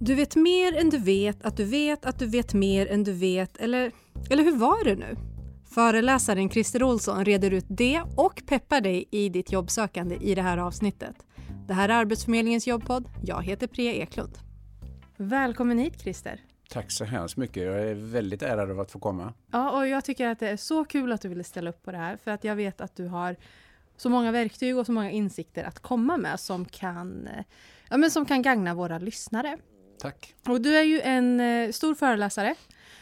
Du vet mer än du vet att du vet att du vet mer än du vet, eller, eller hur var det nu? Föreläsaren Christer Olsson reder ut det och peppar dig i ditt jobbsökande i det här avsnittet. Det här är Arbetsförmedlingens jobbpodd. Jag heter Priya Eklund. Välkommen hit Christer. Tack så hemskt mycket. Jag är väldigt ärad över att få komma. Ja, och jag tycker att det är så kul att du ville ställa upp på det här, för att jag vet att du har så många verktyg och så många insikter att komma med som kan, ja, men som kan gagna våra lyssnare. Tack. Och du är ju en eh, stor föreläsare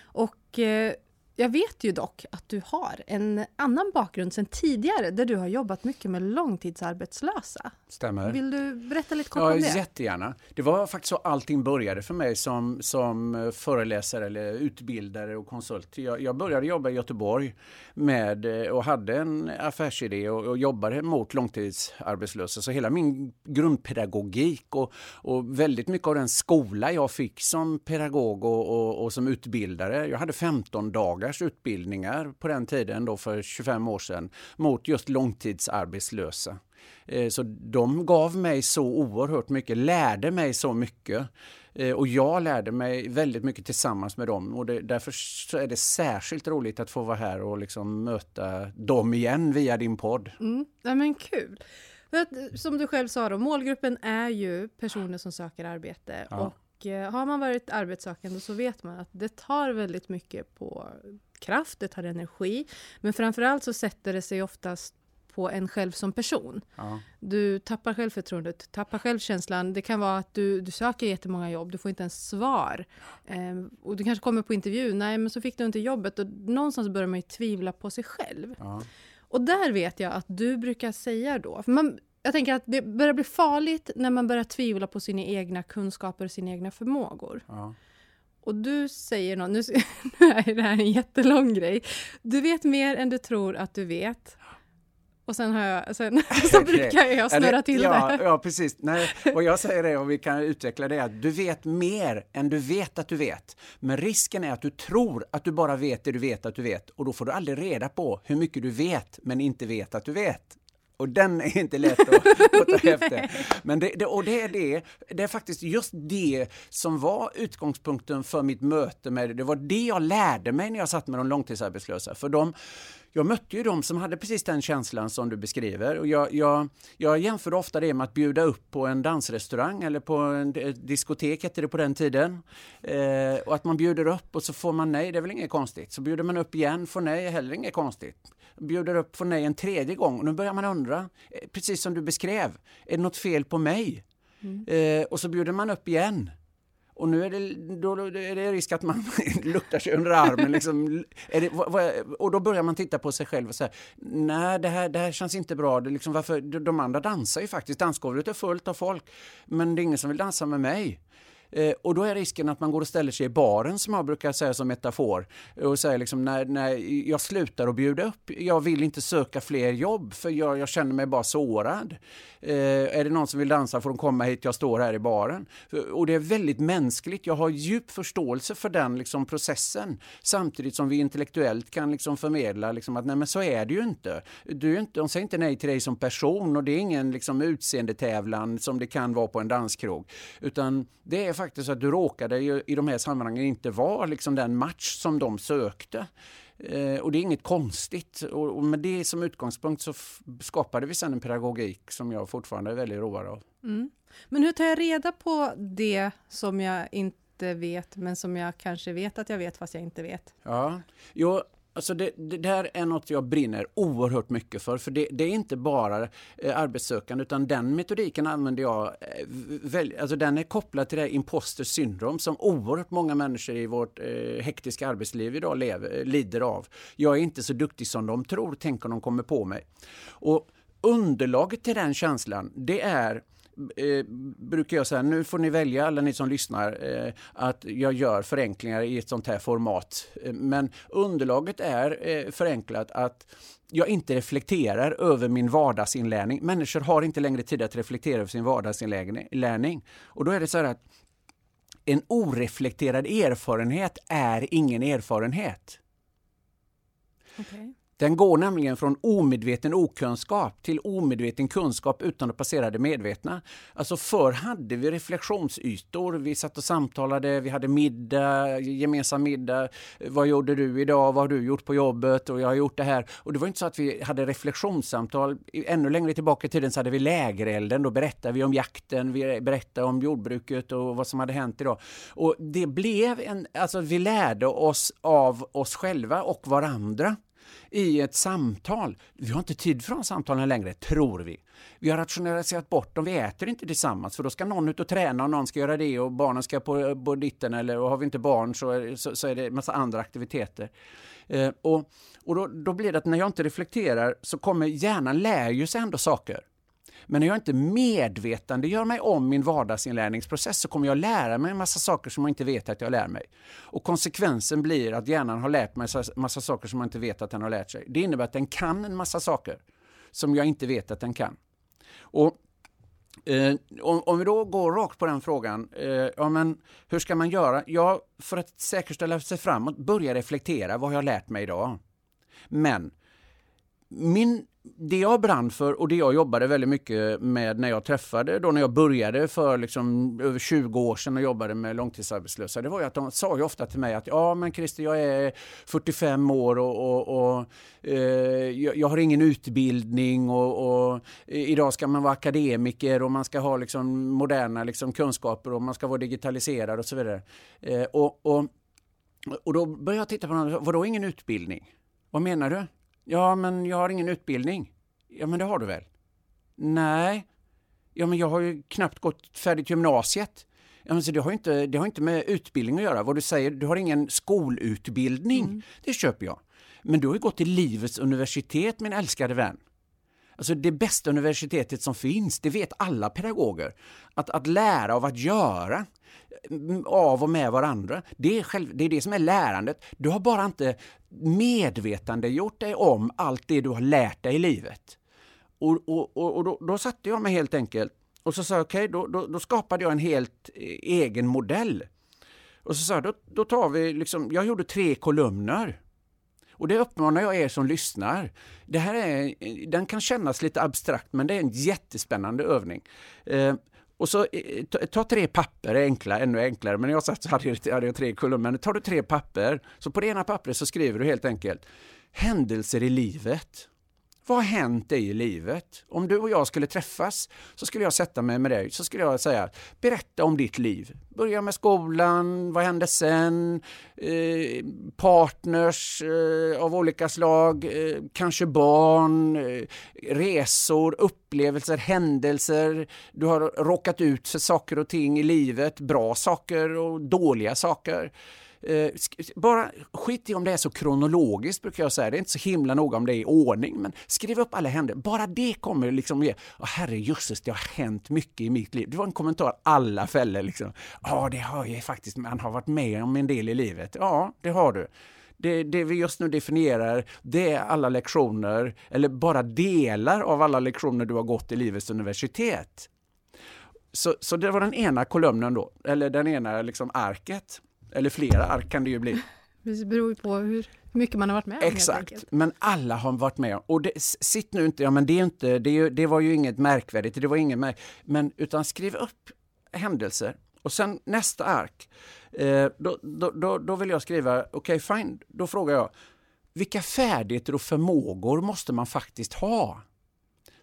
och eh, jag vet ju dock att du har en annan bakgrund sedan tidigare där du har jobbat mycket med långtidsarbetslösa. Stämmer. Vill du berätta lite kort ja, om det? Jättegärna. Det var faktiskt så allting började för mig som, som föreläsare eller utbildare och konsult. Jag, jag började jobba i Göteborg med, eh, och hade en affärsidé och, och jobbade mot långtidsarbetslösa. Så hela min grundpedagogik och, och väldigt mycket av den skola jag fick som pedagog och, och, och som utbildare. Jag hade 15 dagars utbildningar på den tiden då för 25 år sedan mot just långtidsarbetslösa. Eh, så de gav mig så oerhört mycket, lärde mig så mycket. Eh, och jag lärde mig väldigt mycket tillsammans med dem och det, därför är det särskilt roligt att få vara här och liksom möta dem igen via din podd. Mm. Ja, men kul! Att, som du själv sa, då, målgruppen är ju personer som söker arbete. Ja. Och eh, har man varit arbetssökande så vet man att det tar väldigt mycket på kraft, det tar energi. Men framförallt så sätter det sig oftast på en själv som person. Ja. Du tappar självförtroendet, tappar självkänslan. Det kan vara att du, du söker jättemånga jobb, du får inte ens svar. Ehm, och du kanske kommer på intervju, nej men så fick du inte jobbet. Och någonstans börjar man ju tvivla på sig själv. Ja. Och där vet jag att du brukar säga då, man, jag tänker att det börjar bli farligt när man börjar tvivla på sina egna kunskaper och sina egna förmågor. Ja. Och du säger något, nu, nu är det här en jättelång grej. Du vet mer än du tror att du vet. Och sen, har jag, sen så brukar jag snurra till ja, det. Ja, precis. Nej, och jag säger det och vi kan utveckla det att du vet mer än du vet att du vet. Men risken är att du tror att du bara vet det du vet att du vet och då får du aldrig reda på hur mycket du vet men inte vet att du vet. Och den är inte lätt att, att ta efter. Men det, det, och det är det, det är faktiskt just det som var utgångspunkten för mitt möte med det. var det jag lärde mig när jag satt med de långtidsarbetslösa. För de, jag mötte ju de som hade precis den känslan som du beskriver. Och jag, jag, jag jämförde ofta det med att bjuda upp på en dansrestaurang eller på en ett diskotek hette det på den tiden. Eh, och att man bjuder upp och så får man nej, det är väl inget konstigt. Så bjuder man upp igen, får nej, heller inget konstigt. Bjuder upp, får nej en tredje gång och nu börjar man undra, eh, precis som du beskrev, är det något fel på mig? Eh, och så bjuder man upp igen. Och nu är det, då, då är det risk att man luktar sig under armen. Liksom. Är det, vad, vad, och då börjar man titta på sig själv och säga, nej det här, det här känns inte bra. Det liksom, varför, de, de andra dansar ju faktiskt, dansgolvet är fullt av folk. Men det är ingen som vill dansa med mig. Eh, och då är risken att man går och ställer sig i baren som jag brukar säga som metafor och säger liksom när, när jag slutar att bjuda upp, jag vill inte söka fler jobb för jag, jag känner mig bara sårad. Eh, är det någon som vill dansa får de komma hit, jag står här i baren. Och det är väldigt mänskligt, jag har djup förståelse för den liksom, processen samtidigt som vi intellektuellt kan liksom, förmedla liksom, att nej men så är det ju inte. Du är inte. De säger inte nej till dig som person och det är ingen liksom, utseendetävlan som det kan vara på en danskrog. Utan det är faktiskt att du råkade ju i de här sammanhangen inte vara liksom, den match som de sökte. Eh, och det är inget konstigt. Och, och med det som utgångspunkt så skapade vi sedan en pedagogik som jag fortfarande är väldigt road av. Mm. Men hur tar jag reda på det som jag inte vet, men som jag kanske vet att jag vet fast jag inte vet? Ja, jo, alltså det, det där är något jag brinner oerhört mycket för. För det, det är inte bara eh, arbetssökande utan den metodiken använder jag, eh, väl, alltså den är kopplad till det här imposter syndrom som oerhört många människor i vårt eh, hektiska arbetsliv idag lever, eh, lider av. Jag är inte så duktig som de tror, tänk om de kommer på mig. Och underlaget till den känslan, det är eh, brukar jag säga, nu får ni välja alla ni som lyssnar, eh, att jag gör förenklingar i ett sånt här format. Eh, men underlaget är eh, förenklat att jag inte reflekterar över min vardagsinlärning. Människor har inte längre tid att reflektera över sin vardagsinlärning. Och då är det så här att en oreflekterad erfarenhet är ingen erfarenhet. Okay. Den går nämligen från omedveten okunskap till omedveten kunskap utan att passera det medvetna. Alltså förr hade vi reflektionsytor, vi satt och samtalade, vi hade middag, gemensam middag. Vad gjorde du idag? Vad har du gjort på jobbet? Och jag har gjort det här. Och det var inte så att vi hade reflektionssamtal. Ännu längre tillbaka i tiden så hade vi lägerelden. Då berättade vi om jakten, vi berättade om jordbruket och vad som hade hänt idag. Och det blev en, alltså vi lärde oss av oss själva och varandra i ett samtal. Vi har inte tid för de samtalen längre, tror vi. Vi har rationaliserat bort dem, vi äter inte tillsammans för då ska någon ut och träna och någon ska göra det och barnen ska på, på ditten eller och har vi inte barn så är, så, så är det en massa andra aktiviteter. Eh, och och då, då blir det att när jag inte reflekterar så kommer hjärnan lär ju sig ändå saker. Men när jag inte medvetande gör mig om min vardagsinlärningsprocess så kommer jag lära mig en massa saker som jag inte vet att jag lär mig. Och konsekvensen blir att hjärnan har lärt mig en massa saker som man inte vet att den har lärt sig. Det innebär att den kan en massa saker som jag inte vet att den kan. Och Eh, om, om, vi då går rakt på den frågan, eh, ja, men hur ska man göra? Ja, för att säkerställa sig framåt, börja reflektera, vad har jag lärt mig idag? Men min det jag brann för och det jag jobbade väldigt mycket med när jag träffade, då när jag började för liksom över 20 år sedan och jobbade med långtidsarbetslösa, det var ju att de sa ju ofta till mig att ja men Christer jag är 45 år och, och, och eh, jag, har ingen utbildning och, och, eh, idag ska man vara akademiker och man ska ha liksom moderna liksom kunskaper och man ska vara digitaliserad och så vidare. Eh, och, och, och då började jag titta på dem, vadå ingen utbildning? Vad menar du? Ja, men jag har ingen utbildning. Ja, men det har du väl? Nej. Ja, men jag har ju knappt gått färdigt gymnasiet. Ja, men så det, har inte, det har inte med utbildning att göra. Vad du säger, du har ingen skolutbildning. Mm. Det köper jag. Men du har ju gått till livets universitet, min älskade vän. Alltså det bästa universitetet som finns, det vet alla pedagoger. Att, att lära av att göra mm, av och med varandra. Det är, själv, det är det som är lärandet. Du har bara inte medvetande gjort dig om allt det du har lärt dig i livet. Och, och, och, och då, då satte jag mig helt enkelt och så sa jag okej, okay, då, då, då, skapade jag en helt eh, egen modell. Och så sa jag, då, då tar vi liksom, jag gjorde tre kolumner. Och det uppmanar jag er som lyssnar. Det här är, den kan kännas lite abstrakt men det är en jättespännande övning. Eh, och så eh, ta, ta, tre papper, enkla, ännu enklare, men jag satt så hade jag, hade jag tre kolumner. Tar du tre papper, så på det ena pappret så skriver du helt enkelt händelser i livet. Vad har hänt dig i livet? Om du och jag skulle träffas så skulle jag sätta mig med dig så skulle jag säga berätta om ditt liv. Börja med skolan, vad hände sen? Eh, partners eh, av olika slag, eh, kanske barn, eh, resor, upplevelser, händelser. Du har råkat ut för saker och ting i livet, bra saker och dåliga saker. Eh, bara skit i om det är så kronologiskt brukar jag säga. Det är inte så himla noga om det är i ordning, men skriv upp alla händelser. Bara det kommer liksom ge, oh, herrejösses, det har hänt mycket i mitt liv. Det var en kommentar alla fäller liksom. Ja, det har jag faktiskt, man har varit med om en del i livet. Ja, det har du. Det, det, vi just nu definierar, det är alla lektioner, eller bara delar av alla lektioner du har gått i livets universitet. Så, så det var den ena kolumnen då, eller den ena liksom arket. Eller flera ark kan det ju bli. Det beror ju på hur mycket man har varit med om. Exakt, men alla har varit med Och det, sitt nu inte, ja men det, är inte, det, det var ju inget märkvärdigt, det var inget märk, men utan skriv upp händelser. Och sen nästa ark, eh, då, då, då, då, vill jag skriva, okej okay, fine, då frågar jag, vilka färdigheter och förmågor måste man faktiskt ha?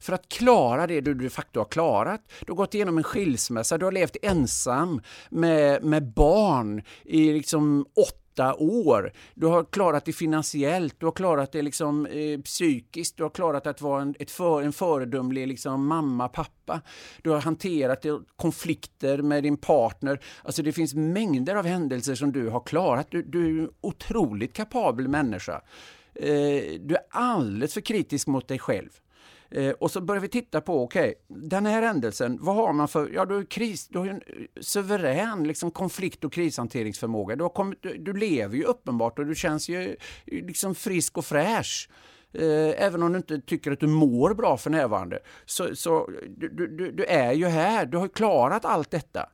För att klara det du de facto har klarat. Du har gått igenom en skilsmässa, du har levt ensam med, med barn i liksom åtta år. Du har klarat det finansiellt, du har klarat det liksom, eh, psykiskt, du har klarat att vara en, ett för, en föredömlig liksom, mamma, pappa. Du har hanterat det, konflikter med din partner. Alltså det finns mängder av händelser som du har klarat. Du, du är en otroligt kapabel människa. Eh, du är alldeles för kritisk mot dig själv. Eh, och så börjar vi titta på, okej, okay, den här händelsen, vad har man för, ja du har, kris, du har en eh, suverän liksom, konflikt och krishanteringsförmåga. Du, har kommit, du, du lever ju uppenbart och du känns ju eh, liksom frisk och fräsch. Eh, även om du inte tycker att du mår bra för närvarande. Så, så du, du, du är ju här, du har klarat allt detta.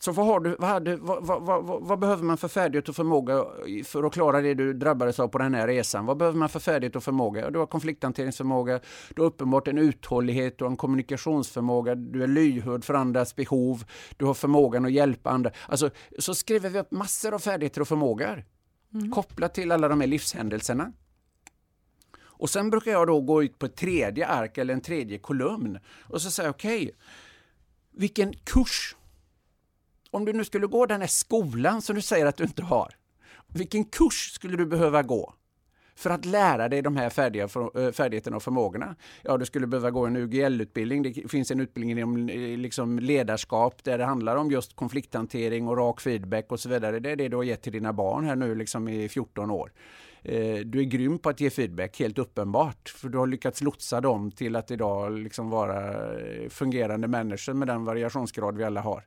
Så vad, har du, vad, hade, vad, vad, vad, behöver man för färdighet och förmåga för att klara det du drabbades av på den här resan? Vad behöver man för färdighet och förmåga? Du har konflikthanteringsförmåga, du har uppenbart en uthållighet, du har en kommunikationsförmåga, du är lyhörd för andras behov, du har förmågan att hjälpa andra. Alltså, så skriver vi upp massor av färdigheter och förmågor mm. kopplat till alla de här livshändelserna. Och sen brukar jag då gå ut på ett tredje ark eller en tredje kolumn och så säga okej, okay, vilken kurs om du nu skulle gå den här skolan som du säger att du inte har, vilken kurs skulle du behöva gå för att lära dig de här färdiga, eh, färdigheterna och förmågorna? Ja, du skulle behöva gå en UGL-utbildning. Det finns en utbildning inom eh, liksom ledarskap där det handlar om just konflikthantering och rak feedback och så vidare. Det är det du har gett till dina barn här nu liksom i 14 år. Eh, du är grym på att ge feedback, helt uppenbart. För du har lyckats lotsa dem till att idag liksom vara fungerande människor med den variationsgrad vi alla har.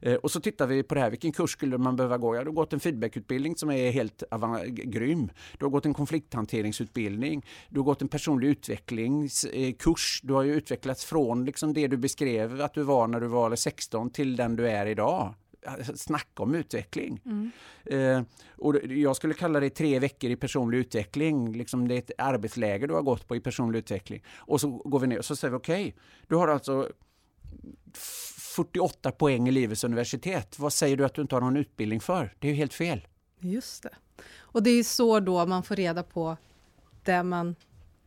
Eh, och så tittar vi på det här, vilken kurs skulle man behöva gå? Ja, du har gått en feedbackutbildning som är helt grym. Du har gått en konflikthanteringsutbildning. Du har gått en personlig utvecklingskurs. Du har ju utvecklats från liksom det du beskrev att du var när du var 16 till den du är idag snacka om utveckling. Mm. Eh, och jag skulle kalla det tre veckor i personlig utveckling. Liksom det är ett arbetsläger du har gått på i personlig utveckling. Och så går vi ner och så säger vi okej, okay, du har alltså 48 poäng i livets universitet. Vad säger du att du inte har någon utbildning för? Det är ju helt fel. Just det. Och det är så då man får reda på det man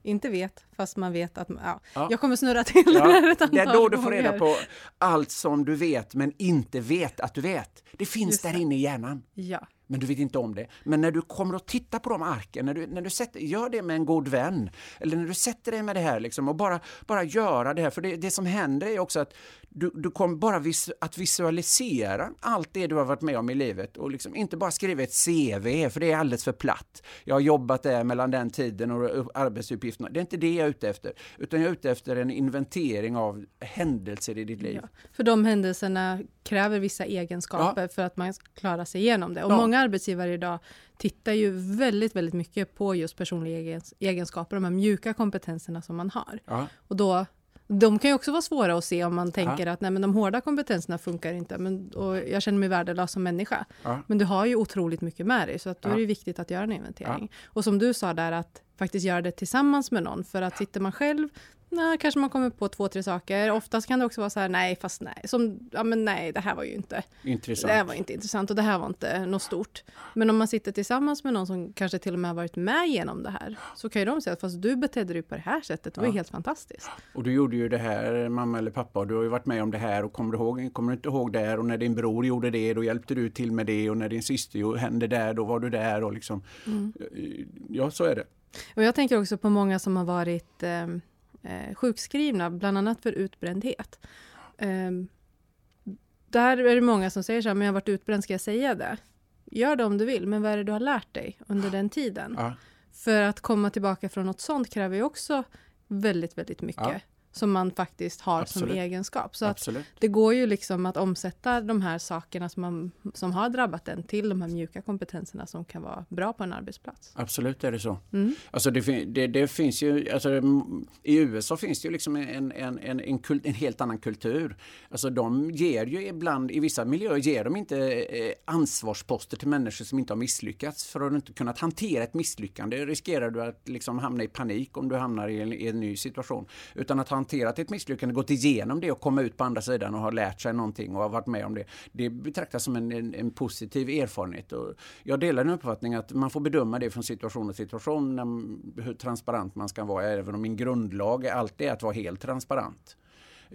inte vet, fast man vet att... Ja, ja. Jag kommer snurra till ja, det Det är då du får reda på allt som du vet, men inte vet att du vet. Det finns Just där det. inne i hjärnan. Ja men du vet inte om det. Men när du kommer att titta på de arken, när du, när du sätter, gör det med en god vän, eller när du sätter dig med det här liksom, och bara, bara göra det här, för det, det som händer är också att du, du kommer bara vis, att visualisera allt det du har varit med om i livet och liksom inte bara skriva ett CV, för det är alldeles för platt. Jag har jobbat där mellan den tiden och arbetsuppgifterna. Det är inte det jag är ute efter, utan jag är ute efter en inventering av händelser i ditt liv. Ja, för de händelserna kräver vissa egenskaper ja. för att man ska klara sig igenom det. Och ja. många arbetsgivare idag tittar ju väldigt, väldigt mycket på just personliga egenskaper, de här mjuka kompetenserna som man har. Och då de kan ju också vara svåra att se om man tänker ja. att nej, men de hårda kompetenserna funkar inte men, och jag känner mig värdelös som människa. Ja. Men du har ju otroligt mycket med dig så att då ja. är det viktigt att göra en inventering. Och som du sa där att faktiskt göra det tillsammans med någon för att sitter man själv Nej, kanske man kommer på två, tre saker. Oftast kan det också vara så här, nej, fast nej. Som, ja men nej, det här var ju inte intressant. Det här var inte intressant och det här var inte något stort. Men om man sitter tillsammans med någon som kanske till och med har varit med genom det här, så kan ju de säga att fast du betedde dig på det här sättet, det var ja. ju helt fantastiskt. Och du gjorde ju det här, mamma eller pappa, och du har ju varit med om det här och kommer du, ihåg, kommer du inte ihåg det och när din bror gjorde det, då hjälpte du till med det och när din syster hände där, då var du där och liksom. Mm. Ja, så är det. Och jag tänker också på många som har varit eh, eh, sjukskrivna, bland annat för utbrändhet. Eh, där är det många som säger så här, men jag har varit utbränd, ska jag säga det? Gör det om du vill, men vad är det du har lärt dig under den tiden? Ja. För att komma tillbaka från något sånt kräver ju också väldigt, väldigt mycket. Ja som man faktiskt har Absolut. som egenskap. Så att det går ju liksom att omsätta de här sakerna som, man, som har drabbat en till de här mjuka kompetenserna som kan vara bra på en arbetsplats. Absolut är det så. Mm. Alltså det, det, det, finns ju, alltså I USA finns det ju liksom en, en, en, en, kult, en, helt annan kultur. Alltså de ger ju ibland, i vissa miljöer ger de inte eh, ansvarsposter till människor som inte har misslyckats. För har du inte kunnat hantera ett misslyckande riskerar du att liksom hamna i panik om du hamnar i en, i en ny situation. Utan att hanterat ett misslyckande, gått igenom det och komma ut på andra sidan och har lärt sig någonting och har varit med om det. Det betraktas som en, en, en positiv erfarenhet. Och jag delar den uppfattningen att man får bedöma det från situation till situation, när, hur transparent man ska vara, även om min grundlag är alltid att vara helt transparent.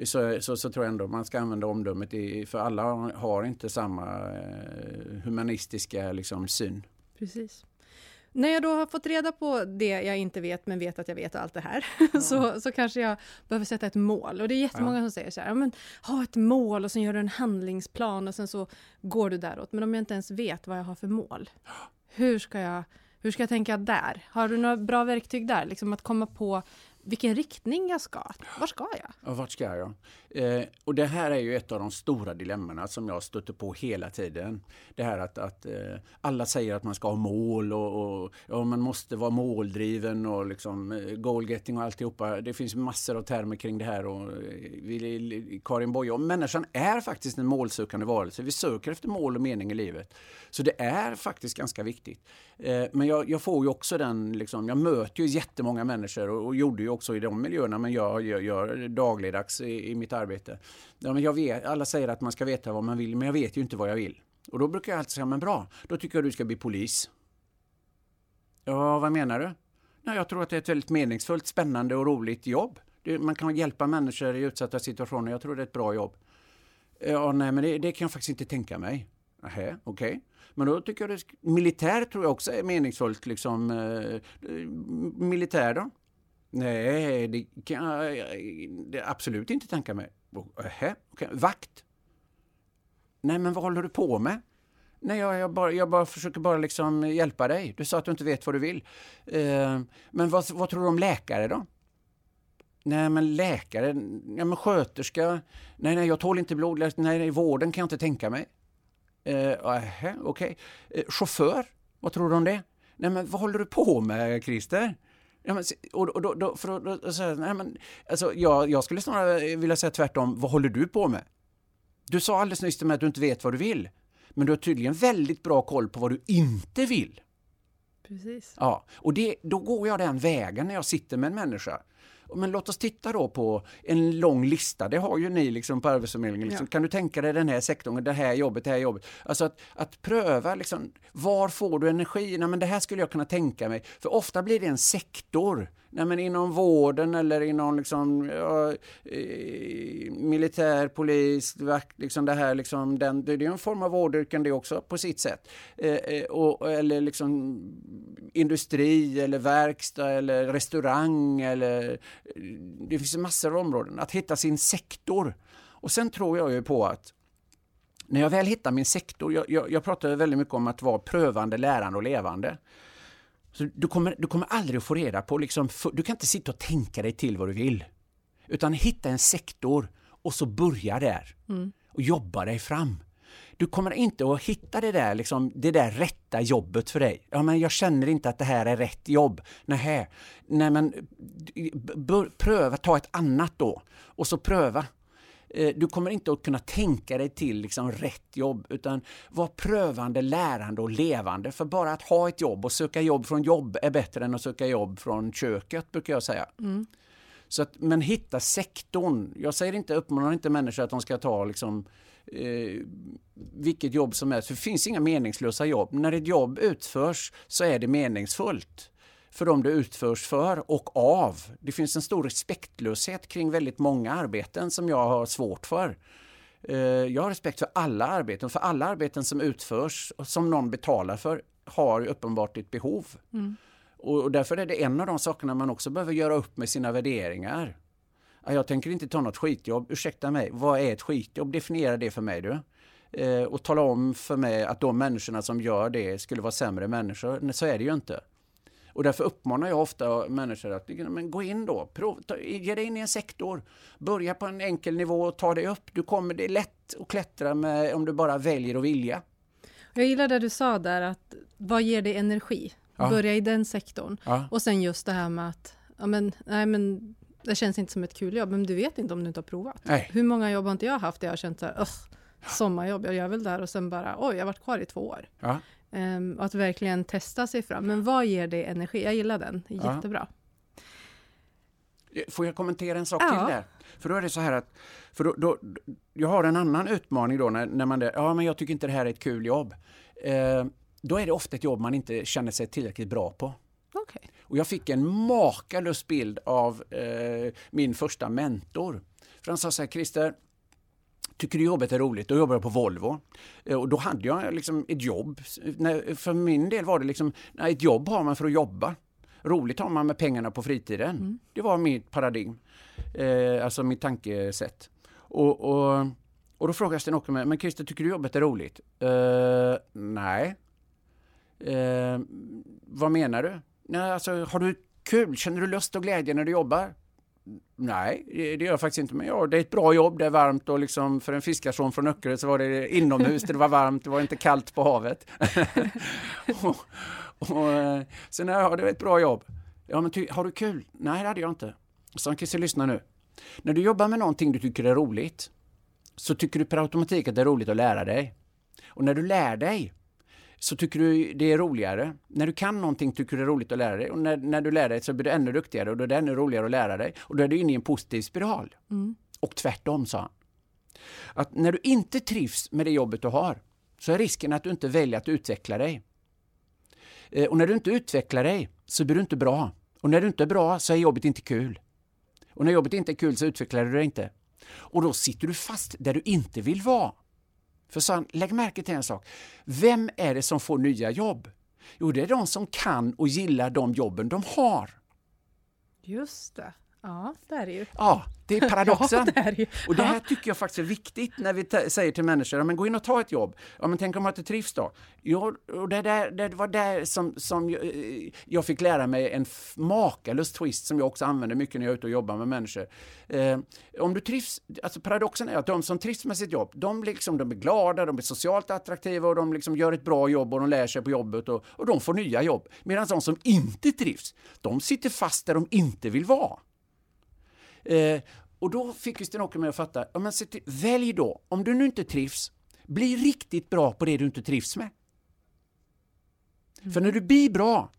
Så, så, så, tror jag ändå man ska använda omdömet, i, för alla har inte samma eh, humanistiska liksom, syn. Precis. När jag då har fått reda på det jag inte vet, men vet att jag vet allt det här, ja. så, så kanske jag behöver sätta ett mål. Och det är jättemånga ja. som säger så här, men, ha ett mål och sen gör du en handlingsplan och sen så går du däråt. Men om jag inte ens vet vad jag har för mål, hur ska jag, hur ska jag tänka där? Har du några bra verktyg där? Liksom att komma på vilken riktning jag ska. Var ska jag? Ja, vart ska jag? Eh, och det här är ju ett av de stora dilemmana som jag stöter på hela tiden. Det här att, att eh, alla säger att man ska ha mål och, och ja, man måste vara måldriven och liksom eh, goal-getting och alltihopa. Det finns massor av termer kring det här och eh, vi, Karin Boye, och människan är faktiskt en målsökande varelse. Vi söker efter mål och mening i livet. Så det är faktiskt ganska viktigt. Eh, men jag, jag, får ju också den, liksom, jag möter ju jättemånga människor och, och gjorde ju också i de miljöerna, men jag gör, gör dagligdags i, i mitt arbete. Ja, men jag vet, alla säger att man ska veta vad man vill, men jag vet ju inte vad jag vill. Och då brukar jag alltid säga, men bra, då tycker jag du ska bli polis. Ja, vad menar du? Nej, jag tror att det är ett väldigt meningsfullt, spännande och roligt jobb. Det, man kan hjälpa människor i utsatta situationer, jag tror det är ett bra jobb. Ja, nej, men det, det kan jag faktiskt inte tänka mig. Nähä, okej. Okay. Men då tycker jag det, militär tror jag också är meningsfullt. Liksom, eh, militär då? Nej, det kan jag eh, absolut inte tänka mig. Nähä, okay. Eh, vakt? Nej, men vad håller du på med? Nej, jag, jag, bara, jag bara försöker bara liksom hjälpa dig. Du sa att du inte vet vad du vill. Eh, men vad, vad tror du om läkare då? Nej, men läkare, ja, men sköterska, nej, nej, jag tål inte blod, nej, nej, vården kan jag inte tänka mig. Eh, Okej. Okay. Eh, chaufför, vad tror du om det? Nej, men vad håller du på med, Christer? Ja, men, och, och, då, då, för, då, då, så, nej, men, alltså, jag, jag skulle snarare vilja säga tvärtom, vad håller du på med? Du sa alldeles nyss till mig att du inte vet vad du vill. Men du har tydligen väldigt bra koll på vad du inte vill. Precis. Ja, och det, då går jag den vägen när jag sitter med en människa. Men låt oss titta då på en lång lista, det har ju ni liksom på Arbetsförmedlingen. Liksom. Ja. Kan du tänka dig den här sektorn, det här jobbet, det här jobbet. Alltså att, att pröva, liksom, var får du energi? Nej, men det här skulle jag kunna tänka mig. För ofta blir det en sektor Nej, men inom vården eller inom liksom, ja, militär, polis, vakt, liksom det här, liksom, den, det är en form av vårdyrken det också på sitt sätt. Eh, eh, och, eller liksom industri eller verkstad eller restaurang eller det finns massor av områden. Att hitta sin sektor. Och sen tror jag ju på att när jag väl hittar min sektor, jag, jag, jag pratar väldigt mycket om att vara prövande, lärande och levande. Så du, kommer, du kommer aldrig att få reda på, liksom, du kan inte sitta och tänka dig till vad du vill. Utan hitta en sektor och så börja där mm. och jobba dig fram. Du kommer inte att hitta det där, liksom, det där rätta jobbet för dig. Ja, men jag känner inte att det här är rätt jobb. Nähä. Nej, men pröva, ta ett annat då. Och så pröva. Eh, du kommer inte att kunna tänka dig till liksom rätt jobb utan var prövande, lärande och levande. För bara att ha ett jobb och söka jobb från jobb är bättre än att söka jobb från köket brukar jag säga. Mm. Så att, men hitta sektorn. Jag säger inte, uppmanar inte människor att de ska ta liksom, eh, vilket jobb som helst. För det finns inga meningslösa jobb. När ett jobb utförs så är det meningsfullt för dem det utförs för och av. Det finns en stor respektlöshet kring väldigt många arbeten som jag har svårt för. Eh, jag har respekt för alla arbeten, för alla arbeten som utförs och som någon betalar för har uppenbart ett behov. Mm. Och därför är det en av de sakerna man också behöver göra upp med sina värderingar. Jag tänker inte ta något skitjobb, ursäkta mig, vad är ett skitjobb? Definiera det för mig du. Eh, och tala om för mig att de människorna som gör det skulle vara sämre människor. Så är det ju inte. Och därför uppmanar jag ofta människor att men gå in då, prov, ta, ge dig in i en sektor, börja på en enkel nivå och ta dig upp. Du kommer, det är lätt att klättra med, om du bara väljer att vilja. Jag gillar det du sa där, att vad ger dig energi? Ja. Börja i den sektorn. Ja. Och sen just det här med att, ja men, nej men det känns inte som ett kul jobb, men du vet inte om du inte har provat. Nej. Hur många jobb har inte jag haft där jag har känt så här, sommarjobb, jag gör väl där och sen bara, oj, jag har varit kvar i två år. Ja. Um, att verkligen testa sig fram. Men vad ger dig energi? Jag gillar den, jättebra. Ja. Får jag kommentera en sak ja. till där? För då är det så här att, för då, då, jag har en annan utmaning då när, när man, där, ja men jag tycker inte det här är ett kul jobb. Eh, då är det ofta ett jobb man inte känner sig tillräckligt bra på. Okay. Och jag fick en makalös bild av eh, min första mentor. För han sa så här, Christer, Tycker du jobbet är roligt? Då jobbar jag på Volvo. Eh, och då hade jag liksom ett jobb. För min del var det liksom, ett jobb har man för att jobba. Roligt har man med pengarna på fritiden. Mm. Det var mitt paradigm. Eh, alltså mitt tankesätt. Och, och, och då frågade Sten Åkerberg, men Christer, tycker du jobbet är roligt? Eh, nej. Eh, vad menar du? Nej, alltså, har du Kul, känner du lust och glädje när du jobbar? Nej, det gör jag faktiskt inte. Men ja, det är ett bra jobb, det är varmt och liksom för en fiskarson från Öckerö så var det inomhus, det var varmt, det var inte kallt på havet. och, och, eh, sen ja, det är ett bra jobb. Ja, men ty, har du kul? Nej, det hade jag inte. Så Christer, lyssna nu. När du jobbar med någonting du tycker är roligt så tycker du per automatik att det är roligt att lära dig. Och när du lär dig så tycker du det är roligare. När du kan någonting tycker du det är roligt att lära dig och när, när du lär dig så blir du ännu duktigare och då är det ännu roligare att lära dig och då är du inne i en positiv spiral. Mm. Och tvärtom, sa han. Att när du inte trivs med det jobbet du har så är risken att du inte väljer att utveckla dig. Eh, och när du inte utvecklar dig så blir du inte bra. Och när du inte är bra så är jobbet inte kul. Och när jobbet inte är kul så utvecklar du dig inte. Och då sitter du fast där du inte vill vara. För så, lägg märke till en sak. Vem är det som får nya jobb? Jo, det är de som kan och gillar de jobben de har. Just det. Ja, det är det ju. Ja, det är paradoxen. Ja, det är det och det här tycker jag faktiskt är viktigt när vi säger till människor, men gå in och ta ett jobb. Ja, men tänk om man inte trivs då? Jo, och det, där, det var där som, som jag, jag fick lära mig en makalös twist som jag också använder mycket när jag är ute och jobbar med människor. Eh, om du trivs, alltså paradoxen är att de som trivs med sitt jobb, de, liksom, de är glada, de är socialt attraktiva och de liksom gör ett bra jobb och de lär sig på jobbet och, och de får nya jobb. Medan de som inte trivs, de sitter fast där de inte vill vara. Eh, och då fick Sten-Åke mig att fatta, ja, men till, välj då, om du nu inte trivs, bli riktigt bra på det du inte trivs med. Mm. För när du blir bra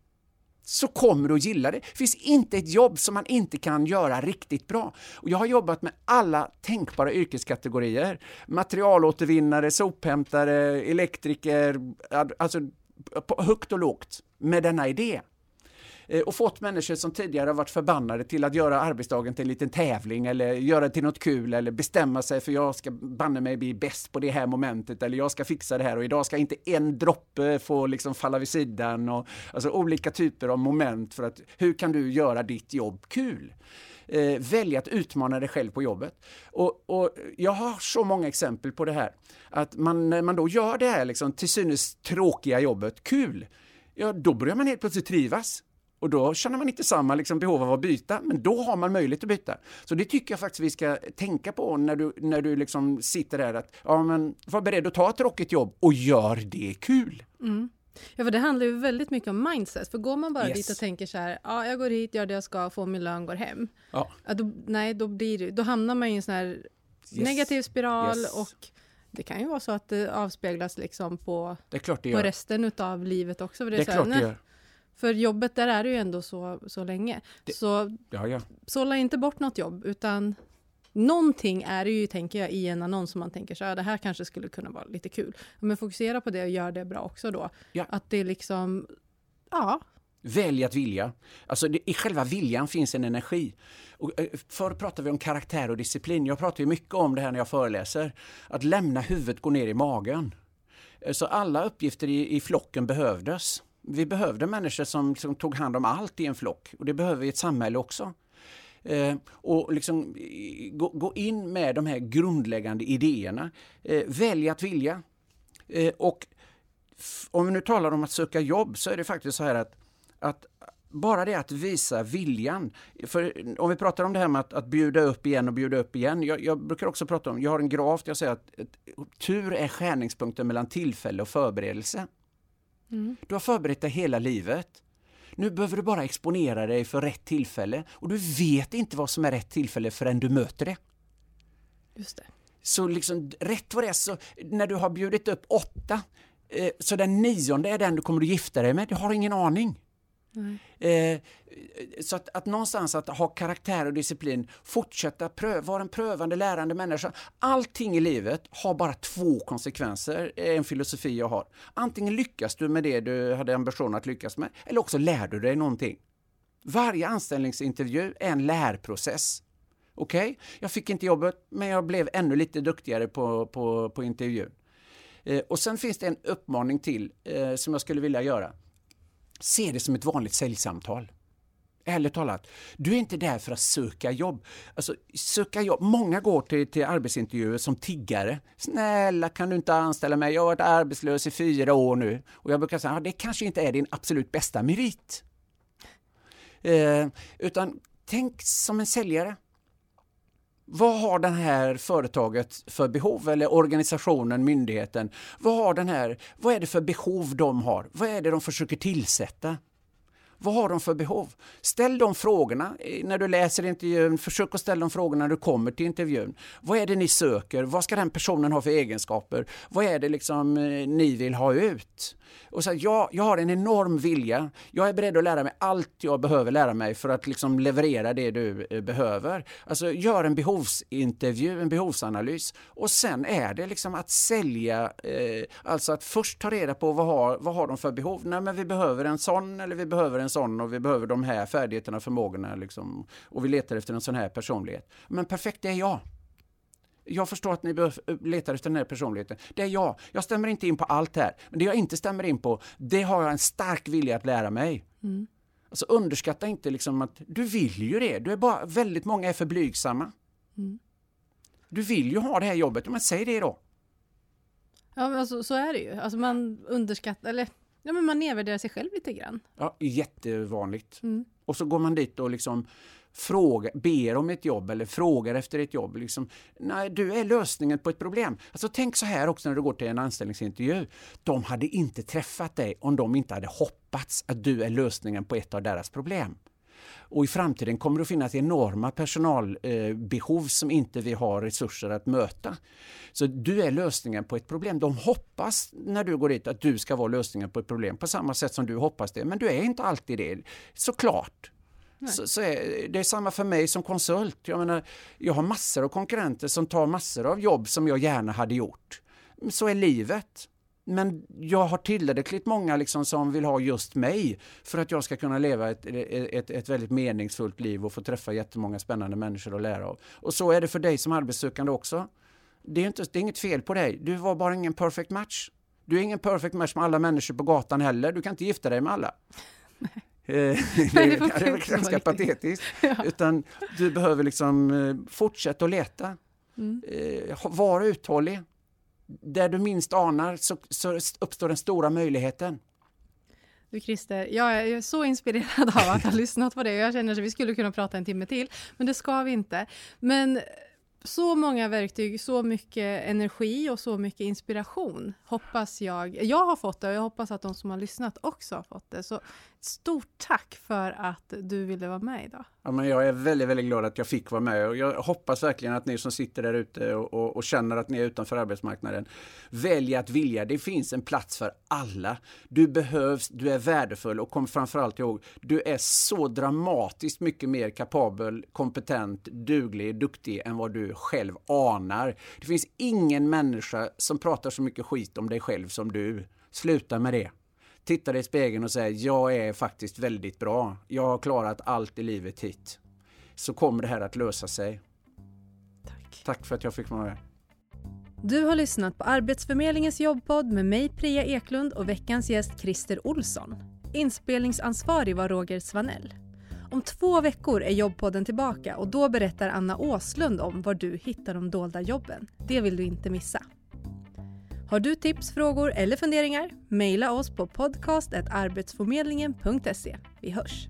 så kommer du att gilla det. Det finns inte ett jobb som man inte kan göra riktigt bra. Och jag har jobbat med alla tänkbara yrkeskategorier. Materialåtervinnare, sophämtare, elektriker, alltså högt och lågt med denna idé. Eh, och fått människor som tidigare varit förbannade till att göra arbetsdagen till en liten tävling eller göra det till något kul eller bestämma sig för jag ska banne mig bli bäst på det här momentet eller jag ska fixa det här och idag ska inte en droppe få liksom falla vid sidan och alltså olika typer av moment för att hur kan du göra ditt jobb kul? Eh, välja att utmana dig själv på jobbet. Och, och, jag har så många exempel på det här. Att man, när man då gör det här liksom, till synes tråkiga jobbet kul, ja då börjar man helt plötsligt trivas. Och då känner man inte samma liksom, behov av att byta, men då har man möjlighet att byta. Så det tycker jag faktiskt vi ska tänka på när du, när du liksom sitter där, att ja, men var beredd att ta ett tråkigt jobb och gör det kul. Mm. Ja, för det handlar ju väldigt mycket om mindset. För går man bara yes. dit och tänker så här, ja, jag går hit, gör det jag ska, får min lön, går hem. Ja. ja då, nej, då, blir då hamnar man i en sån här yes. negativ spiral yes. och det kan ju vara så att det avspeglas liksom på, det det på resten av livet också. För det är, det är klart här, det gör. För jobbet, där är det ju ändå så, så länge. Det, så ja, ja. sålla inte bort något jobb, utan någonting är det ju, tänker jag, i en annons som man tänker så här, det här kanske skulle kunna vara lite kul. Men fokusera på det och gör det bra också då. Ja. Att det liksom, ja. Välj att vilja. Alltså det, i själva viljan finns en energi. Och, eh, förr pratade vi om karaktär och disciplin. Jag pratar ju mycket om det här när jag föreläser. Att lämna huvudet gå ner i magen. Eh, så alla uppgifter i, i flocken behövdes vi behövde människor som, som, tog hand om allt i en flock och det behöver vi i ett samhälle också. Eh, och liksom eh, gå, gå, in med de här grundläggande idéerna. Eh, välj att vilja. Eh, och om vi nu talar om att söka jobb så är det faktiskt så här att, att bara det att visa viljan. För om vi pratar om det här med att, att bjuda upp igen och bjuda upp igen. Jag, jag, brukar också prata om, jag har en graf där jag säger att, att tur är skärningspunkten mellan tillfälle och förberedelse. Mm. Du har förberett dig hela livet. Nu behöver du bara exponera dig för rätt tillfälle och du vet inte vad som är rätt tillfälle förrän du möter det. Just det. Så liksom rätt vad det är, så när du har bjudit upp åtta, eh, så den nionde är den du kommer att gifta dig med, du har ingen aning. Eh, så att, att någonstans att ha karaktär och disciplin, fortsätta pröva, vara en prövande, lärande människa. Allting i livet har bara två konsekvenser, är en filosofi jag har. Antingen lyckas du med det du hade ambition att lyckas med, eller också lär du dig någonting. Varje anställningsintervju är en lärprocess. Okej, okay? jag fick inte jobbet, men jag blev ännu lite duktigare på, på, på intervjun. Eh, och sen finns det en uppmaning till eh, som jag skulle vilja göra. Se det som ett vanligt säljsamtal. Ärligt talat, du är inte där för att söka jobb. Alltså, söka jobb. Många går till, till arbetsintervjuer som tiggare. Snälla, kan du inte anställa mig? Jag har varit arbetslös i fyra år nu. Och jag brukar säga, ah, det kanske inte är din absolut bästa merit. Eh, utan tänk som en säljare. Vad har det här företaget för behov eller organisationen, myndigheten? Vad, har den här, vad är det för behov de har? Vad är det de försöker tillsätta? Vad har de för behov? Ställ de frågorna eh, när du läser intervjun. Försök att ställa de frågorna när du kommer till intervjun. Vad är det ni söker? Vad ska den personen ha för egenskaper? Vad är det liksom eh, ni vill ha ut? Och så, ja, jag har en enorm vilja. Jag är beredd att lära mig allt jag behöver lära mig för att liksom leverera det du eh, behöver. Alltså gör en behovsintervju, en behovsanalys och sen är det liksom att sälja, eh, alltså att först ta reda på vad har, vad har de för behov? Nej men vi behöver en sån eller vi behöver en sån och vi behöver de här färdigheterna och förmågorna liksom, och vi letar efter en sån här personlighet. Men perfekt, det är jag. Jag förstår att ni letar efter den här personligheten. Det är jag. Jag stämmer inte in på allt här. Men det jag inte stämmer in på, det har jag en stark vilja att lära mig. Mm. Alltså underskatta inte liksom att du vill ju det. Du är bara, väldigt många är för blygsamma. Mm. Du vill ju ha det här jobbet, men säg det då. Ja, men alltså, så är det ju. Alltså man underskattar, eller ja, men man nedvärderar sig själv lite grann. Ja, jättevanligt. Mm. Och så går man dit och liksom fråga, ber om ett jobb eller frågar efter ett jobb. Liksom, nej, du är lösningen på ett problem. Alltså, tänk så här också när du går till en anställningsintervju. De hade inte träffat dig om de inte hade hoppats att du är lösningen på ett av deras problem. Och i framtiden kommer det att finnas enorma personalbehov som inte vi har resurser att möta. Så du är lösningen på ett problem. De hoppas när du går dit att du ska vara lösningen på ett problem på samma sätt som du hoppas det. Men du är inte alltid det, såklart. Så, så är, det är samma för mig som konsult. Jag, menar, jag har massor av konkurrenter som tar massor av jobb som jag gärna hade gjort. Så är livet. Men jag har tillräckligt många liksom som vill ha just mig för att jag ska kunna leva ett, ett, ett väldigt meningsfullt liv och få träffa jättemånga spännande människor att lära av. Och så är det för dig som arbetssökande också. Det är, inte, det är inget fel på dig, du var bara ingen perfect match. Du är ingen perfect match med alla människor på gatan heller, du kan inte gifta dig med alla. Eh, det, det är ganska patetiskt. ja. Utan du behöver liksom eh, fortsätta att leta. Mm. Eh, var uthållig. Där du minst anar så, så uppstår den stora möjligheten. Du Christer, jag är så inspirerad av att ha lyssnat på dig och jag känner att vi skulle kunna prata en timme till, men det ska vi inte. Men så många verktyg, så mycket energi och så mycket inspiration hoppas jag. Jag har fått det och jag hoppas att de som har lyssnat också har fått det. Så stort tack för att du ville vara med idag. Ja, men jag är väldigt, väldigt glad att jag fick vara med och jag hoppas verkligen att ni som sitter där ute och, och, och, känner att ni är utanför arbetsmarknaden väljer att vilja. Det finns en plats för alla. Du behövs, du är värdefull och kom framförallt ihåg, du är så dramatiskt mycket mer kapabel, kompetent, duglig, duktig än vad du själv anar. Det finns ingen människa som pratar så mycket skit om dig själv som du. Sluta med det titta dig i spegeln och säga jag är faktiskt väldigt bra. Jag har klarat allt i livet hit. Så kommer det här att lösa sig. Tack. Tack för att jag fick vara med. Du har lyssnat på Arbetsförmedlingens jobbpodd med mig Priya Eklund och veckans gäst Christer Olsson. Inspelningsansvarig var Roger Svanell. Om två veckor är jobbpodden tillbaka och då berättar Anna Åslund om var du hittar de dolda jobben. Det vill du inte missa. Har du tips, frågor eller funderingar? Mejla oss på podcastetarbetsförmedlingen.se. Vi hörs!